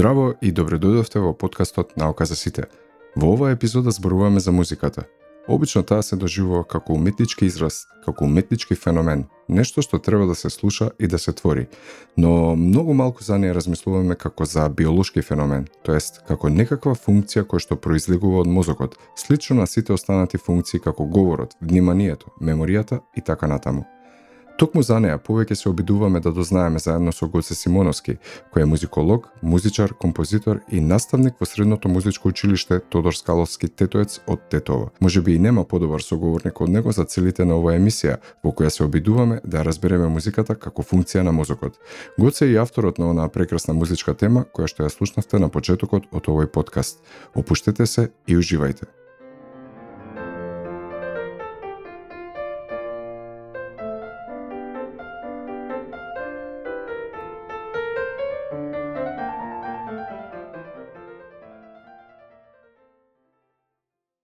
Здраво и добре дојдовте во подкастот Наука за сите. Во оваа епизода зборуваме за музиката. Обично таа се доживува како уметнички израз, како уметнички феномен, нешто што треба да се слуша и да се твори. Но многу малку за неја размислуваме како за биолошки феномен, тоест како некаква функција која што произлегува од мозокот, слично на сите останати функции како говорот, вниманието, меморијата и така натаму. Токму за неа повеќе се обидуваме да дознаеме заедно со Гоце Симоновски, кој е музиколог, музичар, композитор и наставник во Средното музичко училиште Тодор Скаловски Тетоец од Тетово. Може би и нема подобар соговорник од него за целите на оваа емисија, во која се обидуваме да разбереме музиката како функција на мозокот. Гоце е и авторот на онаа прекрасна музичка тема која што ја слушнавте на почетокот од овој подкаст. Опуштете се и уживајте.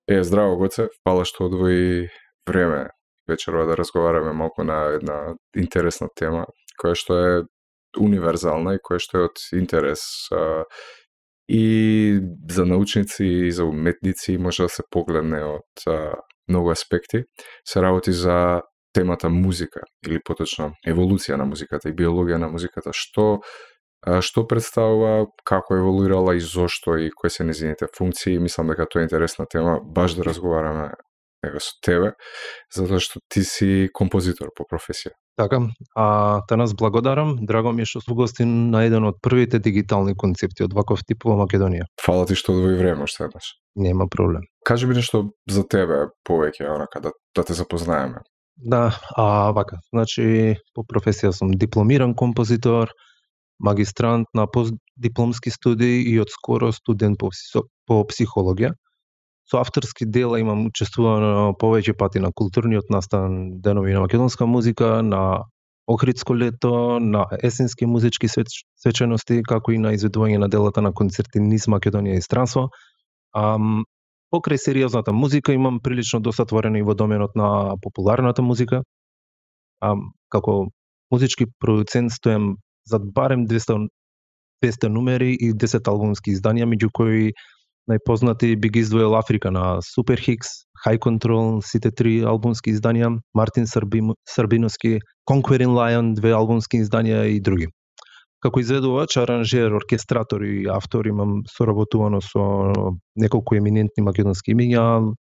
Е, здраво, Гоце. Фала што одвои време вечерва да разговараме малку на една интересна тема, која што е универзална и која што е од интерес а, и за научници и за уметници може да се погледне од а, многу аспекти. Се работи за темата музика или поточно еволуција на музиката и биологија на музиката, што што представува, како еволуирала и зошто и кои се незините функции. Мислам дека тоа е интересна тема, баш да разговараме него со тебе, затоа што ти си композитор по професија. Така, а те нас благодарам. Драго ми е што гости на еден од првите дигитални концепти од ваков тип во Македонија. Фала ти што одвои време уште еднаш. Нема проблем. Кажи ми нешто за тебе повеќе, онака, да, да те запознаеме. Да, а вака, значи по професија сум дипломиран композитор, магистрант на постдипломски студии и од скоро студент по, по психологија. Со авторски дела имам учествувано повеќе пати на културниот настан денови на македонска музика, на Охридско лето, на есенски музички свечености, како и на изведување на делата на концерти низ Македонија и странство. Ам, покрај сериозната музика имам прилично достатворено и во доменот на популарната музика. Ам, како музички продуцент стоем за барем 200 200 нумери и 10 албумски изданија, меѓу кои најпознати би ги издвоил Африка на Супер Хикс, High Control, сите три албумски изданија, Мартин Сарбим, Сарбиновски, Conquering Lion, две албумски изданија и други. Како изведувач, аранжер, оркестратор и автор имам соработувано со неколку еминентни македонски имиња,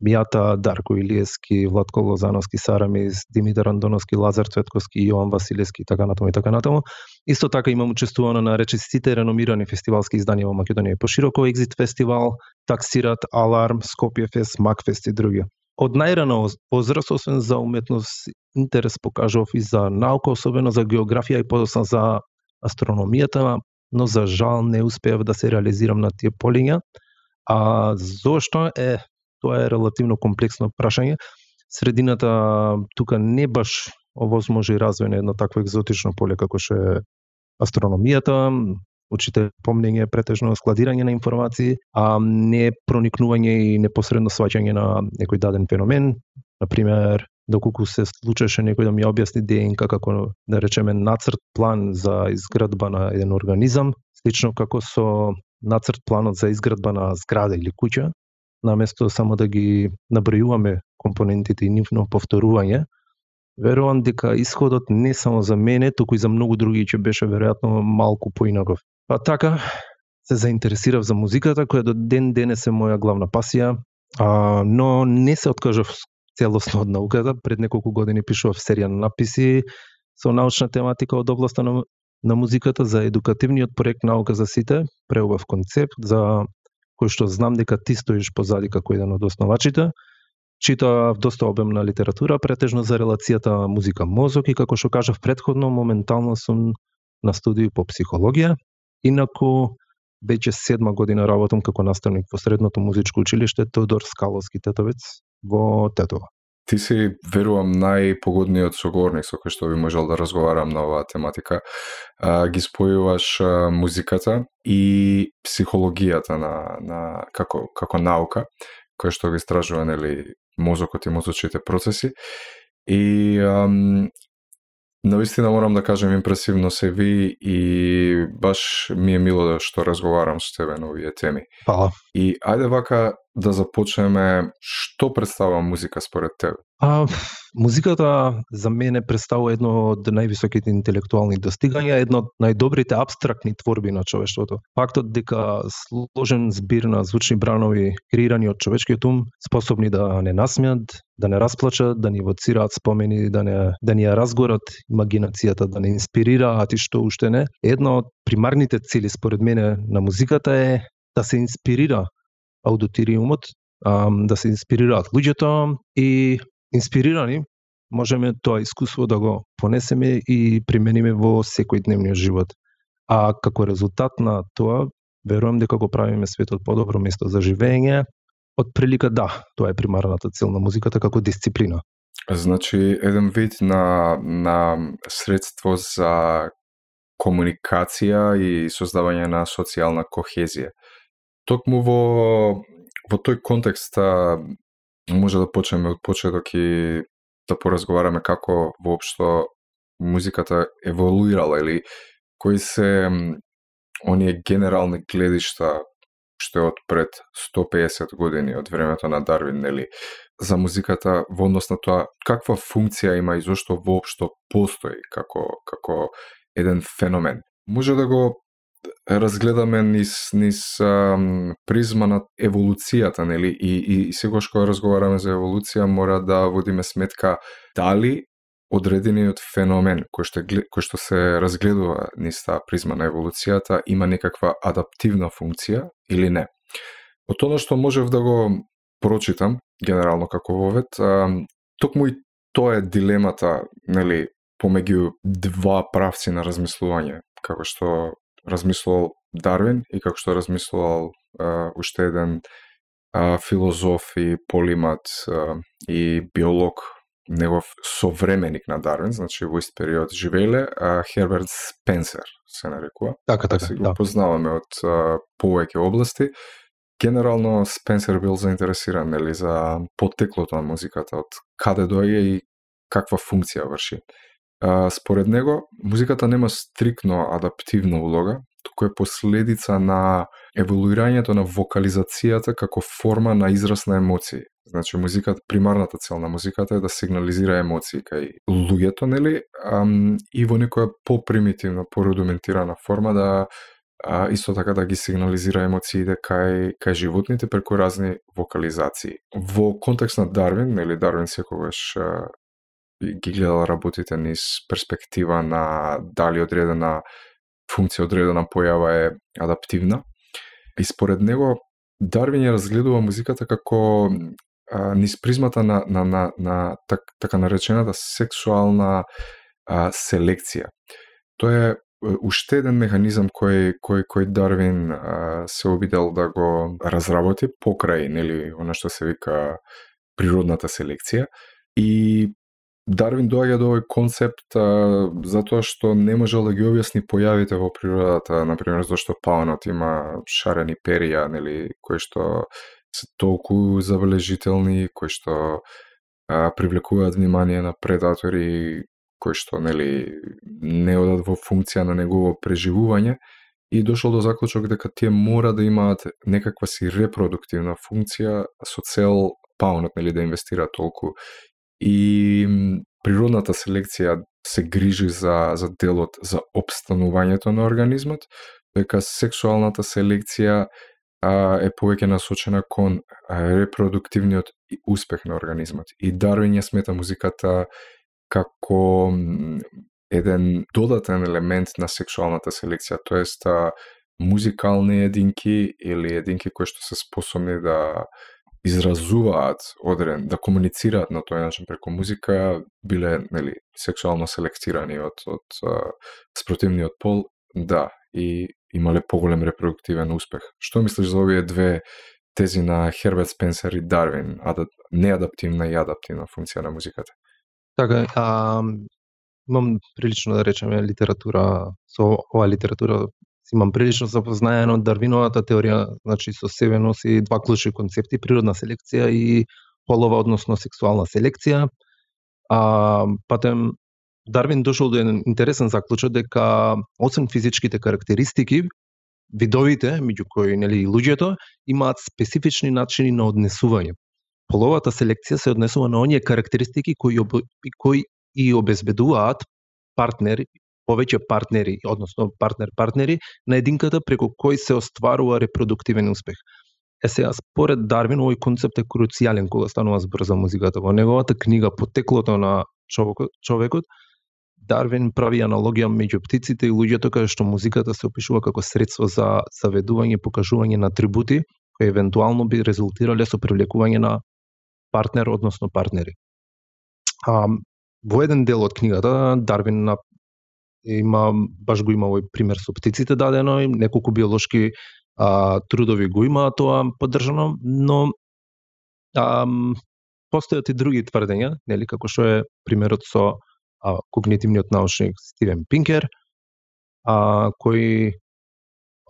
Мијата, Дарко Илиевски, Владко Лозановски, Сарамис, Димитар Андоновски, Лазар Цветковски, Јован Василевски и така натаму и така натаму. Исто така имам учествувано на речисите реномирани фестивалски изданија во Македонија и пошироко, Exit фестивал, Таксират, Аларм, Скопје фест, Макфест и други. Од најрана возраст, освен за уметност, интерес покажав и за наука, особено за географија и подосно за астрономијата, но за жал не успеав да се реализирам на тие полиња. А зошто е тоа е релативно комплексно прашање. Средината тука не баш овозможи развој на едно такво екзотично поле како што е астрономијата, учите помнење, претежно складирање на информации, а не проникнување и непосредно сваќање на некој даден феномен. Например, доколку се случеше некој да ми објасни ДНК како да речеме нацрт план за изградба на еден организам, слично како со нацрт планот за изградба на зграда или куќа, наместо само да ги набројуваме компонентите и нивно повторување, верувам дека исходот не само за мене, туку и за многу други ќе беше веројатно малку поинаков. Па така, се заинтересирав за музиката, која до ден денес е моја главна пасија, а, но не се откажав целосно од науката. Пред неколку години пишував серија на написи со научна тематика од областа на, на музиката за едукативниот проект Наука за сите, преубав концепт за кој што знам дека ти стоиш позади како еден од основачите. Читав доста обемна литература, претежно за релацијата музика-мозок и како што кажав предходно, моментално сум на студија по психологија. Инаку, веќе седма година работам како наставник во Средното музичко училиште Тодор Скаловски Тетовец во Тетово. Ти си, верувам, најпогодниот соговорник со кој што би можел да разговарам на оваа тематика. А, ги спојуваш а, музиката и психологијата на, на како, како наука, која што ги истражува нели, мозокот и мозочните процеси. И ам, Навистина морам да кажем импресивно се ви и баш ми е мило да што разговарам со тебе на овие теми. Фала. И ајде вака да започнеме што представува музика според тебе? А, музиката за мене представува едно од највисоките интелектуални достигања, едно од најдобрите абстрактни творби на човештвото. Фактот дека сложен збир на звучни бранови креирани од човечкиот ум, способни да не насмеат, да не расплачат, да ни воцираат спомени, да не да ни ја разгорат имагинацијата, да не инспирираат и што уште не. Една од примарните цели според мене на музиката е да се инспирира аудиториумот, да се инспирираат луѓето и инспирирани, можеме тоа искуство да го понесеме и примениме во секојдневниот живот. А како резултат на тоа, верувам дека го правиме светот подобро место за живење. Од прилика да, тоа е примарната цел на музиката како дисциплина. Значи, еден вид на, на средство за комуникација и создавање на социјална кохезија. Токму во, во тој контекст може да почнеме од почеток и да поразговараме како воопшто музиката еволуирала или кои се оние генерални гледишта што е од пред 150 години од времето на Дарвин, нели, за музиката во однос на тоа каква функција има и зошто воопшто постои како како еден феномен. Може да го разгледаме низ, низ ам, призма на еволуцијата, нели? И, и, и секогаш кога разговараме за еволуција, мора да водиме сметка дали одредениот феномен кој што, кој што се разгледува низ таа призма на еволуцијата има некаква адаптивна функција или не. Од тоа што можев да го прочитам, генерално како вовет, токму и тоа е дилемата, нели, помеѓу два правци на размислување, како што размислувал Дарвин и како што размислувал а, уште еден а, филозоф и полимат а, и биолог негов современик на Дарвин, значи во ист период живееле, а, Херберт Спенсер се нарекува. Така, така, си го да. познаваме од а, повеќе области. Генерално Спенсер бил заинтересиран нели за потеклото на музиката, од каде доаѓа и каква функција врши. А, според него, музиката нема стрикно адаптивна улога, туку е последица на еволуирањето на вокализацијата како форма на израз на емоции. Значи, музиката, примарната цел на музиката е да сигнализира емоции кај луѓето, нели? Ам, и во некоја попримитивна, порудиментирана форма да а, исто така да ги сигнализира емоциите кај, кај животните преку разни вокализации. Во контекст на Дарвин, нели Дарвин секогаш ги гледал работите низ перспектива на дали одредена функција, одредена појава е адаптивна. И според него Дарвин ја разгледува музиката како а, низ призмата на, на, на, на так, така наречената сексуална а, селекција. Тоа е уште еден механизам кој кој кој Дарвин а, се обидел да го разработи покрај нели она што се вика природната селекција и Дарвин доаѓа до овој концепт а, затоа што не можел да ги објасни појавите во природата, на пример зашто паунот има шарени перија, нели, кои што се толку забележителни, кои што а, привлекуваат внимание на предатори кои што нели не одат во функција на негово преживување и дошол до заклучок дека тие мора да имаат некаква си репродуктивна функција со цел паунот нели да инвестира толку и природната селекција се грижи за, за делот за обстанувањето на организмот, дека сексуалната селекција а, е повеќе насочена кон репродуктивниот успех на организмот. И Дарвин ја смета музиката како еден додатен елемент на сексуалната селекција, тоест музикални единки или единки кои што се способни да изразуваат одреден, да комуницираат на тој начин преку музика, биле нели сексуално селектирани од од спротивниот пол, да, и имале поголем репродуктивен успех. Што мислиш за овие две тези на Херберт Спенсер и Дарвин, адап, неадаптивна и адаптивна функција на музиката? Така, а, имам прилично да речеме литература, со оваа литература имам прилично запознаено Дарвиновата теорија, значи со себе носи два клучни концепти, природна селекција и полова, односно сексуална селекција. А, патем Дарвин дошол до еден интересен заклучок дека освен физичките карактеристики, видовите, меѓу кои нели и луѓето, имаат специфични начини на однесување. Половата селекција се однесува на оние карактеристики кои, об... кои и обезбедуваат партнери, повеќе партнери, односно партнер-партнери, на единката преку кој се остварува репродуктивен успех. Е сега, според Дарвин, овој концепт е круцијален кога станува збор за музиката. Во неговата книга Потеклото на човекот, човекот Дарвин прави аналогија меѓу птиците и луѓето каде што музиката се опишува како средство за заведување и покажување на атрибути кои евентуално би резултирале со привлекување на партнер, односно партнери. А, во еден дел од книгата Дарвин на има баш го има овој пример со птиците дадено и неколку биолошки а, трудови го има тоа поддржано, но а, постојат и други тврдења, нели како што е примерот со а, когнитивниот научник Стивен Пинкер, а, кој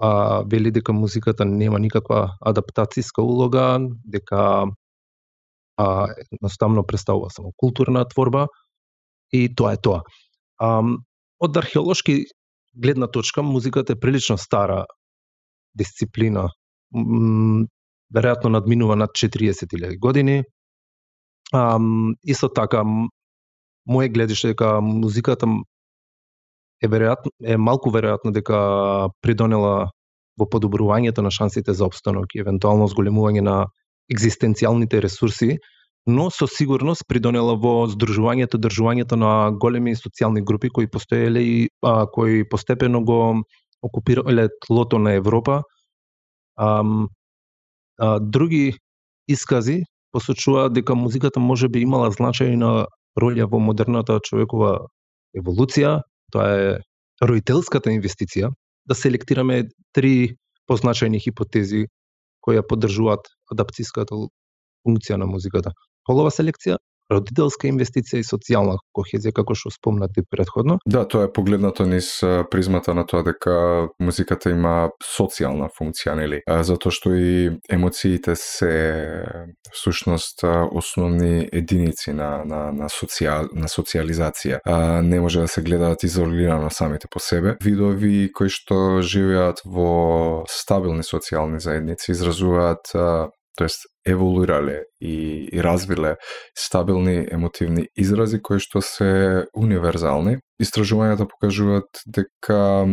а, вели дека музиката нема никаква адаптацијска улога, дека а, едноставно представува само културна творба и тоа е тоа. А, од археолошки гледна точка, музиката е прилично стара дисциплина. веројатно надминува над 40.000 години. А, исто така, моје гледиште дека музиката е веројатно е малку веројатно дека придонела во подобрувањето на шансите за обстанок и евентуално зголемување на екзистенцијалните ресурси, но со сигурност придонела во здружувањето, држувањето на големи социјални групи кои постоеле и а, кои постепено го окупирале тлото на Европа. А, а, други искази посочуваат дека музиката може би имала значајна роља во модерната човекова еволуција. Тоа е роителската инвестиција, да селектираме три позначајни хипотези кои ја поддржуваат адапцијската функција на музиката. Полова селекција, родителска инвестиција и социјална кохезија, како што спомнати предходно. Да, тоа е погледнато низ призмата на тоа дека музиката има социјална функција, нели? Затоа што и емоциите се всушност основни единици на на на социјал на социјализација. А, не може да се гледаат изолирано самите по себе. Видови кои што живеат во стабилни социјални заедници изразуваат тоест еволуирале и, и развиле стабилни емотивни изрази кои што се универзални. Истражувањата покажуваат дека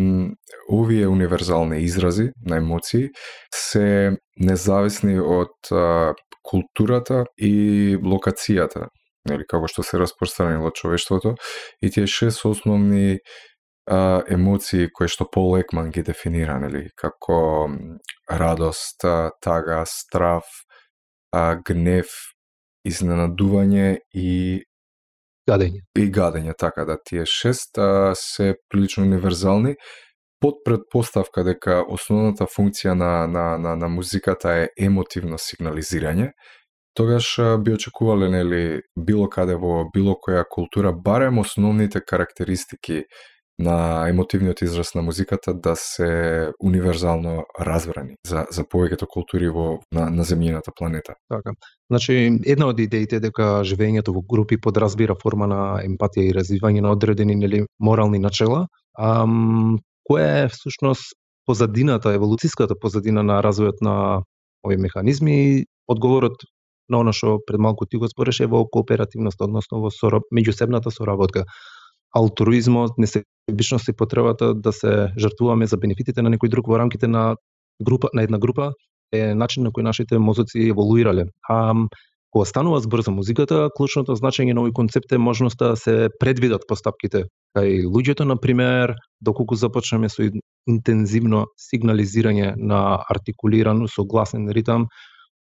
овие универзални изрази на емоции се независни од а, културата и локацијата, или како што се распространило човештвото и тие шест основни а, емоции кои што Пол Екман ги дефинира, нели, како радост, тага, страв, а, гнев, изненадување и гадење. И гадење, така да тие шест а, се прилично универзални под предпоставка дека основната функција на, на, на, на музиката е емотивно сигнализирање, тогаш би очекувале нели било каде во било која култура барем основните карактеристики на емотивниот израз на музиката да се универзално разбрани за, за повеќето култури во, на, на земјината планета. Така. Значи, една од идеите дека живењето во групи подразбира форма на емпатија и развивање на одредени нели, морални начела, ам, која е всушност позадината, еволуцијската позадина на развојот на овие механизми, одговорот на оно што пред малку ти го спореше во кооперативност, односно во сора, меѓусебната соработка алтруизмот, несебичност и потребата да се жртвуваме за бенефитите на некој друг во рамките на група на една група е начин на кој нашите мозоци еволуирале. А кога станува збор за музиката, клучното значење на овој концепт е можноста да се предвидат постапките кај луѓето, на пример, доколку започнеме со интензивно сигнализирање на артикулиран, согласен ритам,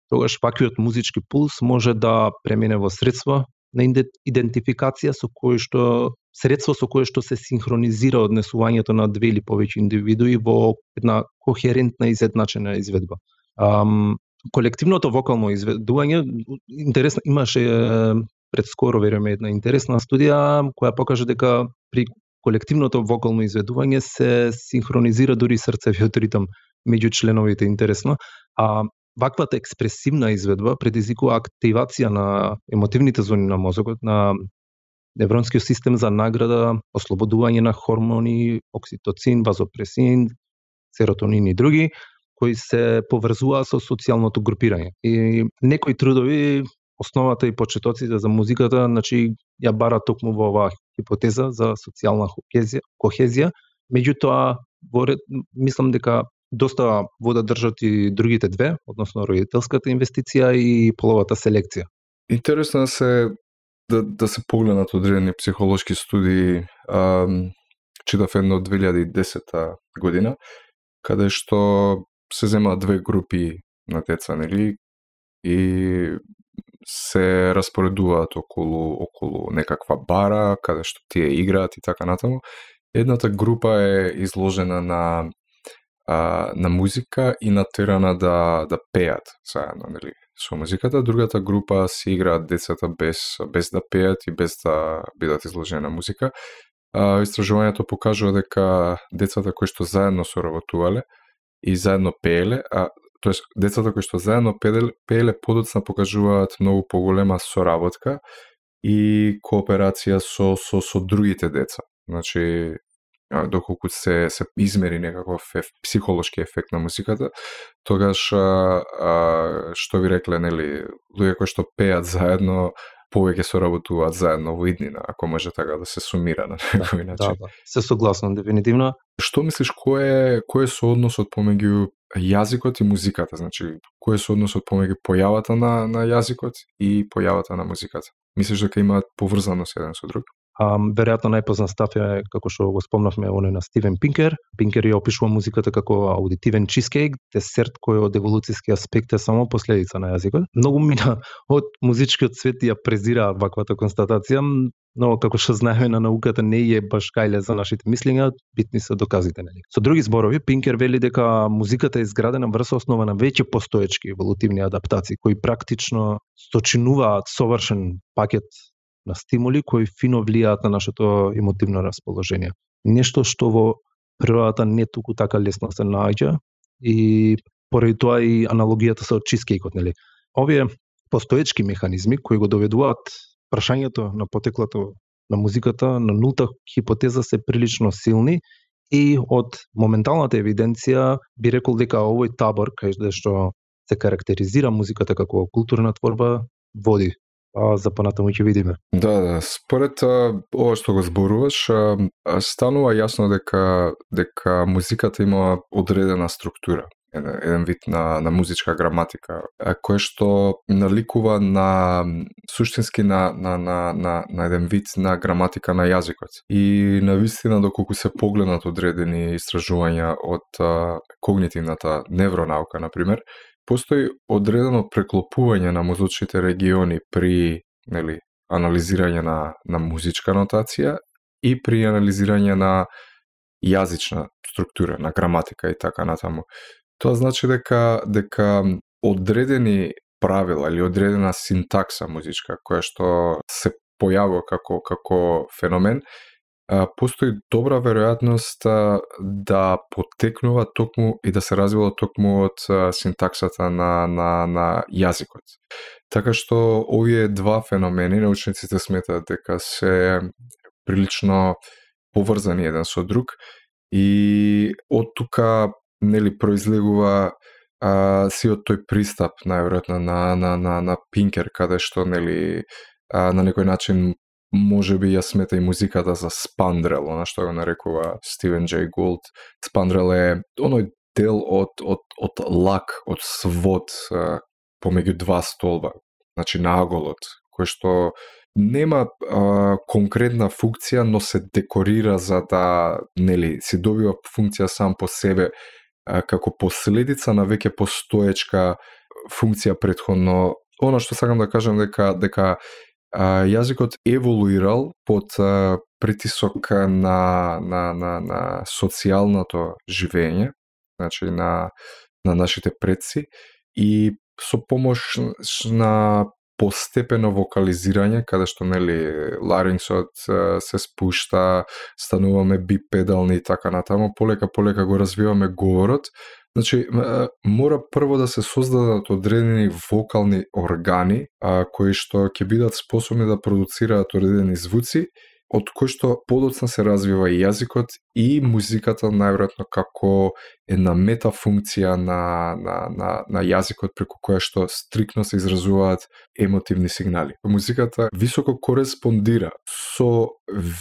тогаш пакиот музички пулс може да премине во средство на идентификација со кој што средство со кое што се синхронизира однесувањето на две или повеќе индивидуи во една кохерентна и изедначена изведба. Um, колективното вокално изведување интересно имаше пред скоро веруваме една интересна студија која покажа дека при колективното вокално изведување се синхронизира дури срцевиот ритм меѓу членовите интересно, а ваквата експресивна изведба предизвикува активација на емотивните зони на мозокот, на невронскиот систем за награда, ослободување на хормони, окситоцин, вазопресин, серотонин и други, кои се поврзуваат со социјалното групирање. И некои трудови основата и почетоците за музиката, значи ја бара токму во оваа хипотеза за социјална кохезија, кохезија. Меѓутоа, во ред, мислам дека доста вода држат и другите две, односно родителската инвестиција и половата селекција. Интересно се да, да се погледнат одредени психолошки студии. а, читав едно од 2010 година, каде што се земаат две групи на деца, нели? И се распоредуваат околу околу некаква бара каде што тие играат и така натаму. Едната група е изложена на а, на музика и натерана да да пеат заедно, нели, со музиката. Другата група си играат децата без без да пеат и без да бидат изложени на музика. А, истражувањето покажува дека децата кои што заедно соработувале и заедно пееле, а тоест децата кои што заедно пееле, пееле подоцна покажуваат многу поголема соработка и кооперација со со со другите деца. Значи доколку се се измери некаков еф, психолошки ефект на музиката, тогаш а, а, што ви рекле нели луѓе кои што пеат заедно повеќе соработуваат заедно во иднина, ако може така да се сумира на да, некој да, начин. Да, да. Се согласувам дефинитивно. Што мислиш кој е кој е соодносот помеѓу јазикот и музиката? Значи, кој е соодносот помеѓу појавата на на јазикот и појавата на музиката? Мислиш дека имаат поврзаност еден со друг? Um, веројатно најпознат став е како што го спомнавме оне на Стивен Пинкер. Пинкер ја опишува музиката како аудитивен чизкейк, десерт кој од еволуцијски аспект е само последица на јазикот. Многу мина од музичкиот свет ја презира ваквата констатација, но како што знаеме на науката не е баш кајле за нашите мислења, битни се доказите нели. Со други зборови, Пинкер вели дека музиката е изградена врз основа на веќе постоечки еволутивни адаптации кои практично сочинуваат совршен пакет на стимули кои фино влијаат на нашето емотивно расположение. Нешто што во природата не туку така лесно се наоѓа и поради тоа и аналогијата со чизкейкот, нели. Овие постоечки механизми кои го доведуваат прашањето на потеклото на музиката на нулта хипотеза се прилично силни и од моменталната евиденција би рекол дека овој табор кај што се карактеризира музиката како културна творба води а за понатаму ќе видиме. Да, да, според а, ова што го зборуваш, а, станува јасно дека дека музиката има одредена структура еден, вид на, на музичка граматика, кое што наликува на суштински на, на, на, на, на еден вид на граматика на јазикот. И на вистина, доколку се погледнат одредени истражувања од а, когнитивната невронаука, например, постои одредено преклопување на мозочните региони при нели, анализирање на, на музичка нотација и при анализирање на јазична структура, на граматика и така натаму. Тоа значи дека дека одредени правила или одредена синтакса музичка која што се појавува како како феномен постои добра веројатност да потекнува токму и да се развива токму од синтаксата на, на, на јазикот. Така што овие два феномени научниците сметаат дека се прилично поврзани еден со друг и од тука нели произлегува а, сиот тој пристап најверојатно на на на на Пинкер каде што нели а, на некој начин може би ја смета и музиката за спандрел, она што го нарекува Стивен Джей Гулд. Спандрел е оној дел од, од, од лак, од свод помеѓу два столба, значи наголот, кој што нема а, конкретна функција, но се декорира за да, нели, се добива функција сам по себе а, како последица на веќе постоечка функција предходно. Оно што сакам да кажам дека дека а, јазикот еволуирал под а, притисок на, на, на, на социјалното живење, значи на, на нашите предци, и со помош на постепено вокализирање, каде што нели ларингсот се спушта, стануваме бипедални и така натаму, полека полека го развиваме говорот, Значи, мора прво да се создадат одредени вокални органи а, кои што ќе бидат способни да продуцираат одредени звуци од кои што подоцна се развива и јазикот и музиката најверојатно како една метафункција на, на, на, на јазикот преку која што стрикно се изразуваат емотивни сигнали. Музиката високо кореспондира со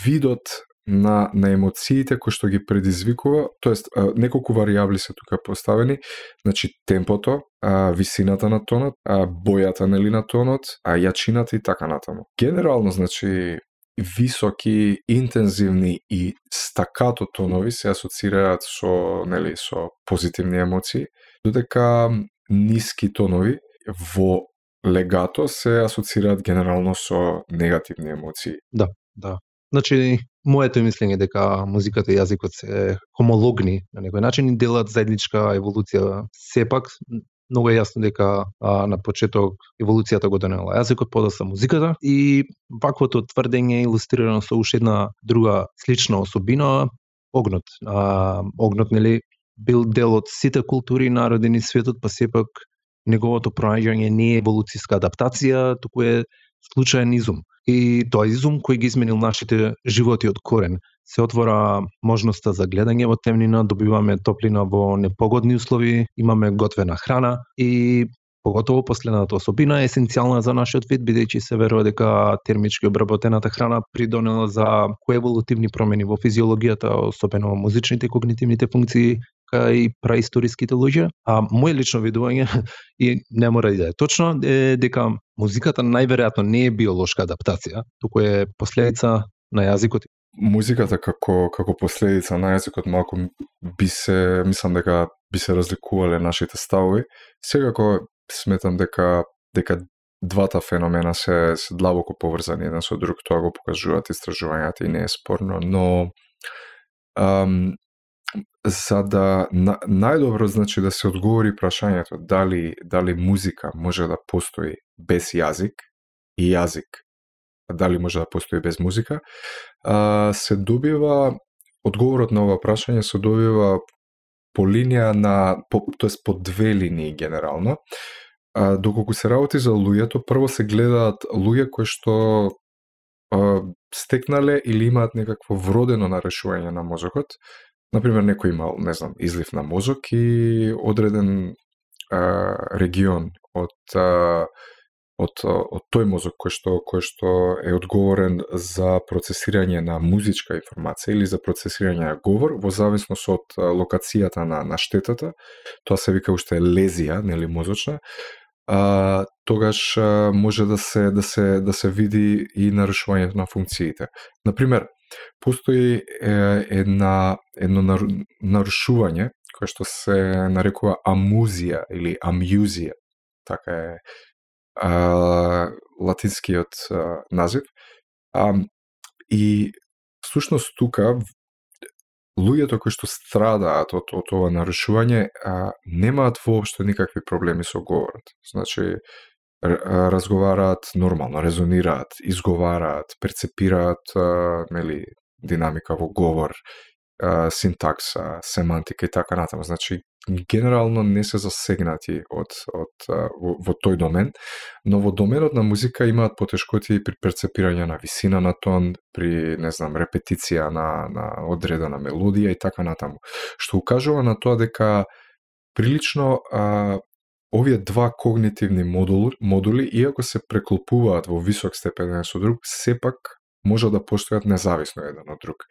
видот на, на емоциите кои што ги предизвикува, тоест неколку варијабли се тука поставени, значи темпото, а, висината на тонот, а, бојата нели на тонот, а јачината и така натаму. Генерално, значи, високи, интензивни и стакато тонови се асоцираат со, нели, со позитивни емоции, додека ниски тонови во легато се асоцираат генерално со негативни емоции. Да, да. Значи, моето мислење дека музиката и јазикот се хомологни на некој начин и делат заедничка еволуција. Сепак, многу е јасно дека а, на почеток еволуцијата го донела јазикот, подоста музиката и ваквото тврдење е илустрирано со уште една друга слична особина, огнот. А, огнот, нели, бил дел од сите култури и народи ни светот, па сепак неговото пронаѓање не е еволуцијска адаптација, туку е случаен изум. И тоа изум кој ги изменил нашите животи од корен. Се отвора можноста за гледање во темнина, добиваме топлина во непогодни услови, имаме готвена храна и поготово последната особина е есенцијална за нашиот вид, бидејќи се верува дека термички обработената храна придонела за коеволутивни промени во физиологијата, особено во музичните и когнитивните функции, кај и праисториските луѓе. А моје лично видување и не мора да е точно е дека музиката најверојатно не е биолошка адаптација, туку е последица на јазикот. Музиката како како последица на јазикот малку би се мислам дека би се разликувале нашите ставови. Секако сметам дека дека двата феномена се, се длабоко поврзани еден со друг, тоа го покажуваат истражувањата и не е спорно, но ам, за да на, најдобро значи да се одговори прашањето дали дали музика може да постои без јазик и јазик. Дали може да постои без музика? А, се добива одговорот на ова прашање се добива по линија на по, тоест по две линии генерално. А, доколку се работи за луѓето прво се гледаат луѓе кои што а, стекнале или имаат некакво вродено нарешување на мозокот Например, некој имал, не знам, излив на мозок и одреден а, регион од, а, од, од тој мозок кој што, кој што е одговорен за процесирање на музичка информација или за процесирање на говор, во зависност од локацијата на, на штетата, тоа се вика уште лезија, нели мозочна, а, тогаш а, може да се да се да се види и нарушувањето на функциите. Например, постои една, едно нарушување кое што се нарекува амузија или амјузија, така е а, латинскиот а, назив. А, и всушност тука луѓето кои што страдаат од, од ова нарушување а, немаат воопшто никакви проблеми со говорот. Значи, разговараат нормално, резонираат, изговараат, перцепираат нели динамика во говор, синтакса, семантика и така натаму. Значи, генерално не се засегнати од, од, во, во тој домен, но во доменот на музика имаат потешкоти при перцепирање на висина на тон, при, не знам, репетиција на, на одредена мелодија и така натаму. Што укажува на тоа дека прилично а, Овие два когнитивни модули, модули, иако се преклопуваат во висок степен еден со друг, сепак може да постојат независно еден од друг.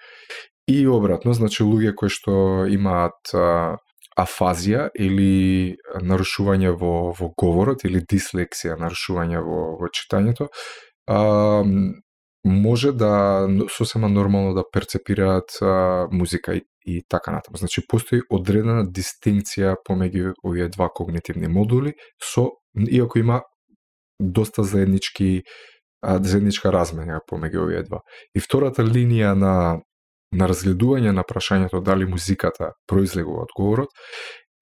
И обратно, значи луѓе кои што имаат а, афазија или нарушување во, во говорот или дислексија, нарушување во, во читањето, а, може да сосема нормално да перцепираат а, музика и и така натаму. Значи, постои одредена дистинкција помеѓу овие два когнитивни модули, со, иако има доста заеднички заедничка размена помеѓу овие два. И втората линија на на разгледување на прашањето дали музиката произлегува од говорот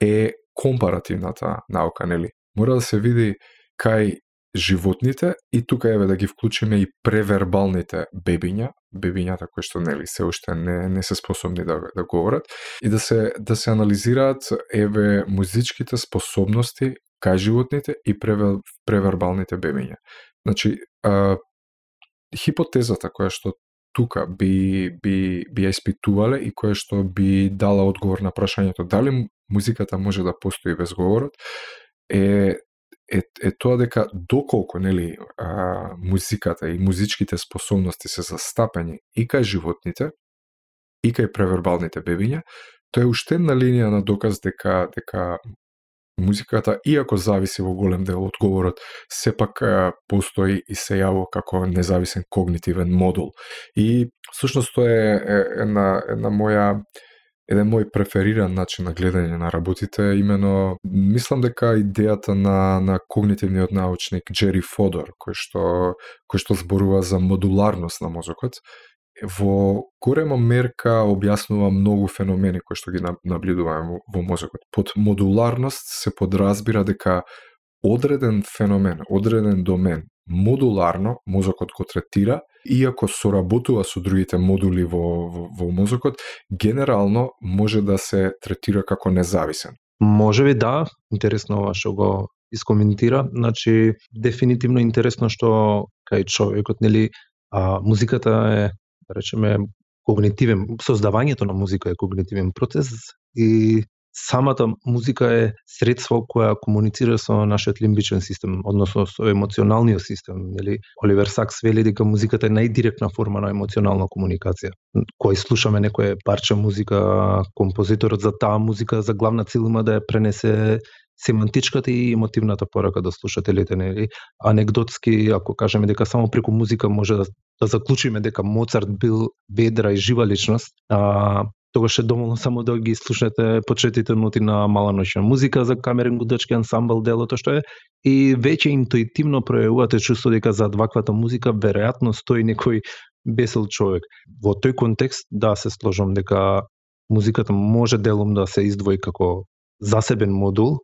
е компаративната наука, нели? Мора да се види кај животните и тука еве да ги вклучиме и превербалните бебиња, бебињата кои што нели се уште не не се способни да да говорат и да се да се анализираат еве музичките способности кај животните и превер превербалните бебиња. Значи, а, хипотезата која што тука би, би, би ја испитувале и која што би дала одговор на прашањето дали музиката може да постои без говорот, е е, е тоа дека доколку нели а, музиката и музичките способности се застапени и кај животните и кај превербалните бебиња, тоа е уште една линија на доказ дека дека музиката, иако зависи во голем дел од говорот, сепак постои и се јаво како независен когнитивен модул. И всушност тоа е една, една моја еден мој префериран начин на гледање на работите, е имено мислам дека идејата на на когнитивниот научник Джери Фодор, кој што кој што зборува за модуларност на мозокот, во голема мерка објаснува многу феномени кои што ги наблюдуваме во мозокот. Под модуларност се подразбира дека одреден феномен, одреден домен, модуларно мозокот го третира, иако соработува со другите модули во, во, во мозокот, генерално може да се третира како независен. Може би да, интересно ова што го искоментира. Значи, дефинитивно интересно што кај човекот, нели, а, музиката е да речеме, когнитивен, создавањето на музика е когнитивен процес и самата музика е средство која комуницира со нашиот лимбичен систем, односно со емоционалниот систем, нели? Оливер Сакс вели дека музиката е најдиректна форма на емоционална комуникација. Кој слушаме некое парче музика, композиторот за таа музика за главна цел има да ја пренесе семантичката и емотивната порака до слушателите, нели? Анекдотски, ако кажеме дека само преку музика може да, да заклучиме дека Моцарт бил ведра и жива личност, а, тогаш е доволно само да ги слушнете почетите ноти на мала ноќна музика за камерен гудачки ансамбл делото што е и веќе интуитивно пројавувате чувство дека за ваквата музика веројатно стои некој бесел човек. Во тој контекст да се сложам дека музиката може делом да се издвои како засебен модул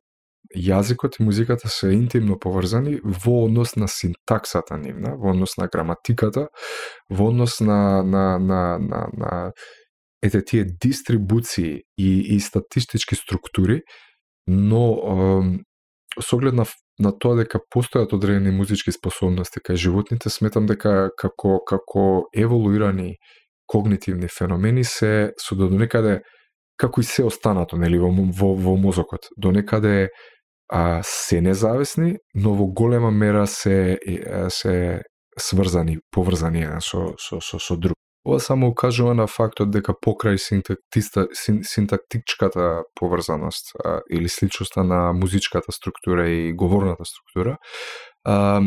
јазикот и музиката се интимно поврзани во однос на синтаксата нивна, во однос на граматиката, во однос на, на, на, на, на ете тие дистрибуции и, и статистички структури, но со оглед на, на тоа дека постојат одредени музички способности кај животните, сметам дека како, како еволуирани когнитивни феномени се со до некаде како и се останато нели во, во, во мозокот. До некаде а, се независни, но во голема мера се се сврзани, поврзани еден со, со, со, со друг. Ова само укажува на фактот дека покрај синтактиста, син, синтактичката поврзаност а, или сличноста на музичката структура и говорната структура, а,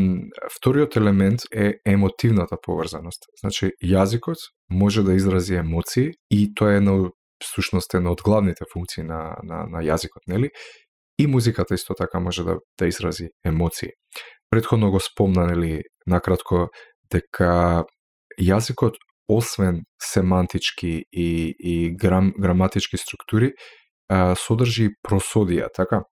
вториот елемент е емотивната поврзаност. Значи, јазикот може да изрази емоции и тоа е на сушност една од главните функции на, на, на јазикот, нели? И музиката исто така може да, да изрази емоции. Предходно го спомна, нели, накратко, дека јазикот, освен семантички и, и грам, граматички структури, а, содржи просодија, така?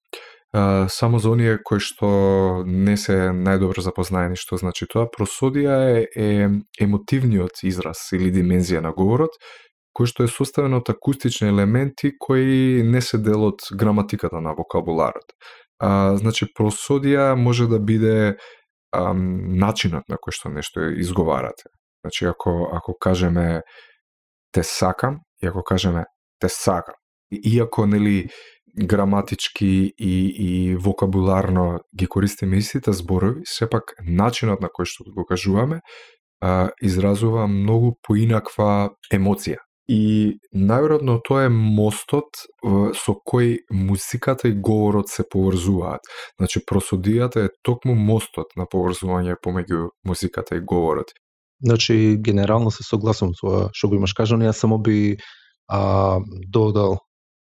А, само за оние кои што не се најдобро запознаени што значи тоа, просодија е, е емотивниот израз или димензија на говорот, кој што е составен од акустични елементи кои не се дел од граматиката на вокабуларот. А, значи, просодија може да биде а, начинот на кој што нешто изговарате. Значи, ако, ако кажеме те сакам, и ако кажеме те сакам, иако нели граматички и, и вокабуларно ги користиме истите зборови, сепак начинот на кој што го кажуваме а, изразува многу поинаква емоција. И најверојатно тоа е мостот со кој музиката и говорот се поврзуваат. Значи просодијата е токму мостот на поврзување помеѓу музиката и говорот. Значи генерално се согласувам со што го имаш кажано, јас само би а, додал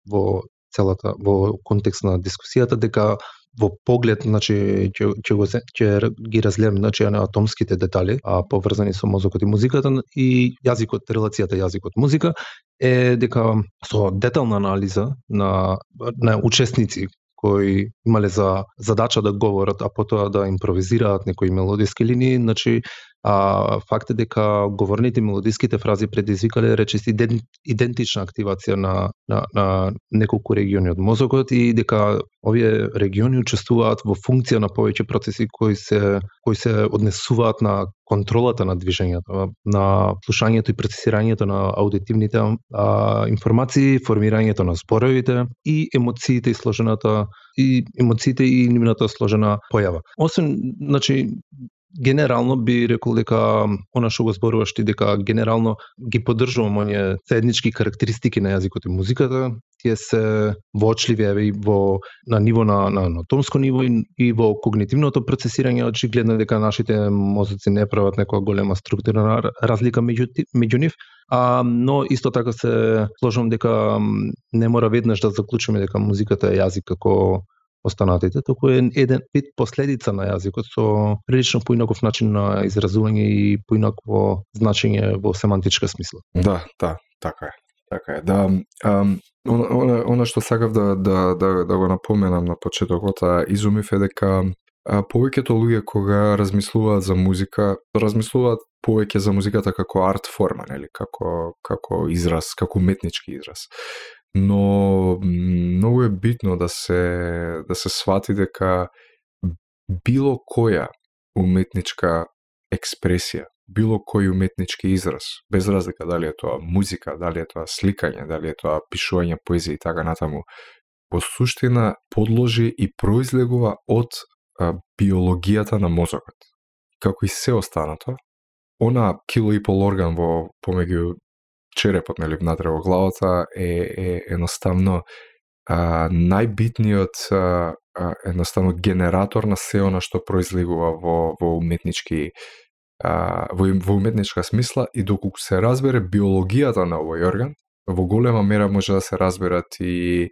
во целата во контекст на дискусијата дека во поглед, значи ќе ќе го ќе ги разлем, значи атомските детали, а поврзани со мозокот и музиката и јазикот, релацијата јазикот музика е дека со детална анализа на на учесници кои имале за задача да говорат, а потоа да импровизираат некои мелодиски линии, значи а факт е дека говорните мелодиските фрази предизвикале речиси идентична активација на, на, на неколку региони од мозокот и дека овие региони учествуваат во функција на повеќе процеси кои се кои се однесуваат на контролата на движењето, на слушањето и процесирањето на аудитивните а, информации, формирањето на зборовите и емоциите и сложената и емоциите и нивната сложена појава. Освен, значи, генерално би рекол дека она што го зборуваш ти дека генерално ги поддржувам оние заеднички карактеристики на јазикот и музиката, тие се воочливи еве и во на ниво на на анатомско ниво и, и во когнитивното процесирање очигледно дека нашите мозоци не прават некоја голема структурна разлика меѓу меѓу нив, а но исто така се сложувам дека не мора веднаш да заклучиме дека музиката е јазик како останатите, туку е еден вид последица на јазикот со прилично поинаков начин на изразување и поинаково значење во семантичка смисла. Да, да, така е. Така е. Да, Um, она, она, она што сакав да, да, да, да го напоменам на почетокот, а изумив е дека а, повеќето луѓе кога размислуваат за музика, размислуваат повеќе за музиката како арт форма, нели, како како израз, како уметнички израз но многу е битно да се да се свати дека било која уметничка експресија, било кој уметнички израз, без разлика дали е тоа музика, дали е тоа сликање, дали е тоа пишување поезија и така натаму, во суштина подложи и произлегува од а, биологијата на мозокот. Како и се останато, она кило и пол орган во помеѓу черепот, нели, внатре во главата е, е едноставно а, најбитниот а, а, едноставно генератор на се она што произлегува во, во уметнички а, во, во уметничка смисла и доколку се разбере биологијата на овој орган, во голема мера може да се разберат и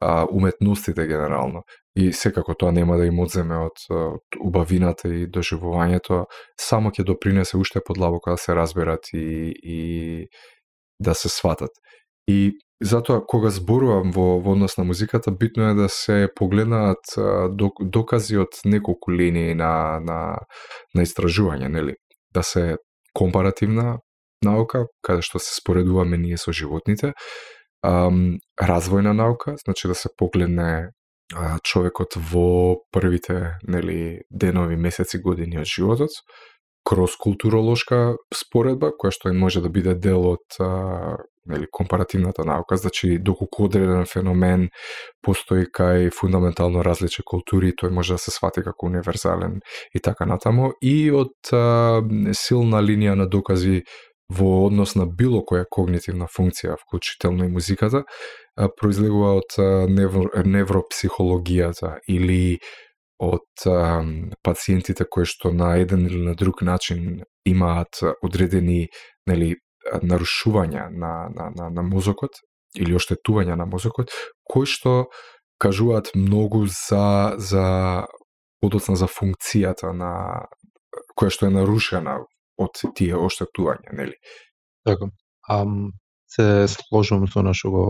а, уметностите генерално. И секако тоа нема да им одземе од, од убавината и доживувањето, само ќе допринесе уште подлабоко да се разберат и, и да се сватат. И затоа кога зборувам во, во однос на музиката, битно е да се погледнат докази од неколку линии на, на, на истражување, нели? Да се компаративна наука, каде што се споредуваме ние со животните, ам, развојна наука, значи да се погледне а, човекот во првите нели денови, месеци, години од животот, кроскултуролошка споредба, која што може да биде дел од а, нели, компаративната наука, значи доколку одреден феномен постои кај фундаментално различни култури, тој може да се свати како универзален и така натаму, и од а, силна линија на докази во однос на било која когнитивна функција, вклучително и музиката, а, произлегува од невро, невропсихологијата или од а, пациентите кои што на еден или на друг начин имаат одредени нели нарушувања на, на, на, на мозокот или оштетувања на мозокот, кои што кажуваат многу за за подоцна за функцијата на која што е нарушена од тие оштетувања, нели? Така. Ам, се сложувам со нашо го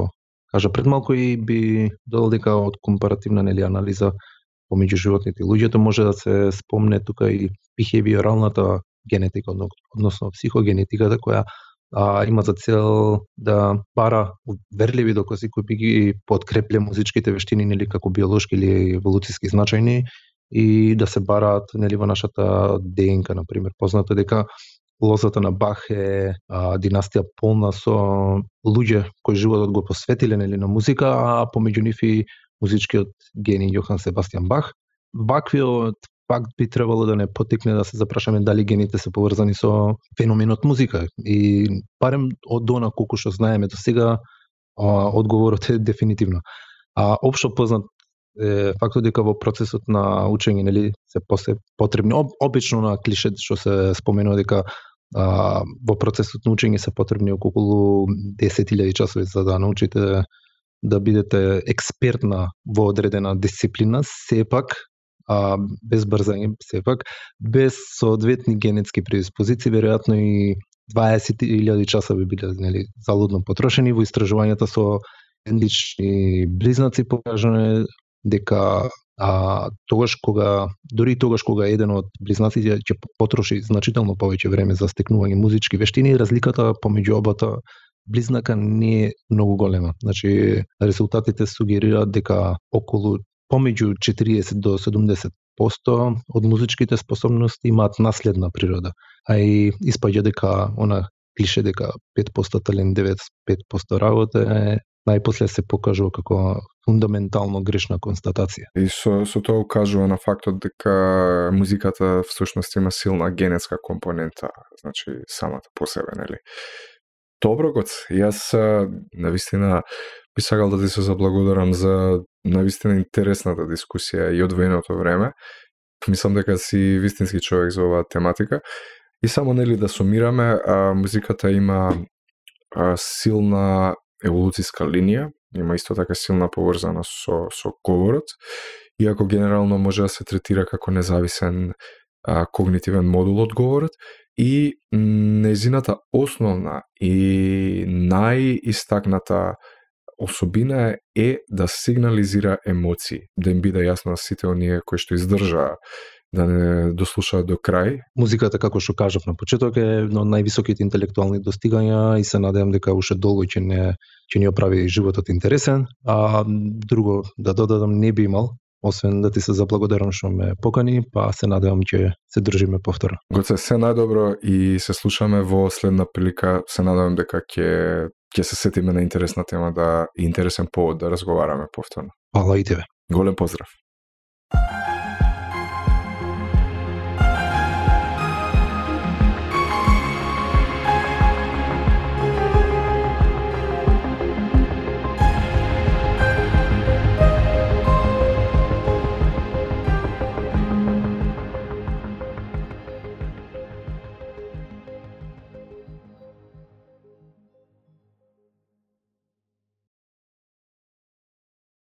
кажа пред малку и би додал дека од компаративна нели анализа помеѓу животните. И луѓето може да се спомне тука и бихевиоралната генетика, односно психогенетиката која а, има за цел да бара верливи докази кои би ги подкрепле музичките вештини нели како биолошки или еволуциски значајни и да се бараат нели во нашата ДНК на пример познато дека лозата на Бах е а, династија полна со луѓе кои животот го посветиле нели на музика, а помеѓу нив и музичкиот гени Јохан Себастијан Бах. Ваквиот факт би требало да не потекне да се запрашаме дали гените се поврзани со феноменот музика. И барем од она колку што знаеме до сега, одговорот е дефинитивно. А општо познат е фактот дека во процесот на учење нели се после потребни об, обично на клише што се споменува дека а, во процесот на учење се потребни околу 10.000 часови за да научите да бидете експертна во одредена дисциплина, сепак а, без брзање, сепак, без соодветни генетски предиспозиции, веројатно и 20.000 часа би биле нели, залудно потрошени во истражувањата со ендични близнаци покажано дека а тогаш кога дури тогаш кога еден од близнаците ќе потроши значително повеќе време за стекнување музички вештини, разликата помеѓу обата близнака не е многу голема. Значи резултатите сугерираат дека околу помеѓу 40 до 70 посто од музичките способности имаат наследна природа, а и испаѓа дека она клише дека 5% талент, 95% работа е најпосле се покажува како фундаментално грешна констатација. И со, со тоа укажува на фактот дека музиката всушност има силна генетска компонента, значи самата по себе, нели? Добро, Гоц, јас навистина би сакал да ти се заблагодарам за навистина интересната дискусија и одвоеното време. Мислам дека си вистински човек за оваа тематика. И само нели да сумираме, а, музиката има а, силна еволуциска линија, има исто така силна поврзана со, со говорот, иако генерално може да се третира како независен а, когнитивен модул од говорот, и незината основна и најистакната особина е да сигнализира емоции, да им биде јасно на сите оние кои што издржаа да не дослушаат до крај. Музиката, како што кажав на почеток, е едно од највисоките интелектуални достигања и се надевам дека уште долго ќе не ќе ни оправи животот интересен. А друго да додадам не би имал освен да ти се заблагодарам што ме покани, па се надевам ќе се држиме повторно. Гоце, се најдобро и се слушаме во следна прилика. Се надевам дека ќе ќе се сетиме на интересна тема да и интересен повод да разговараме повторно. Фала и тебе. Голем поздрав.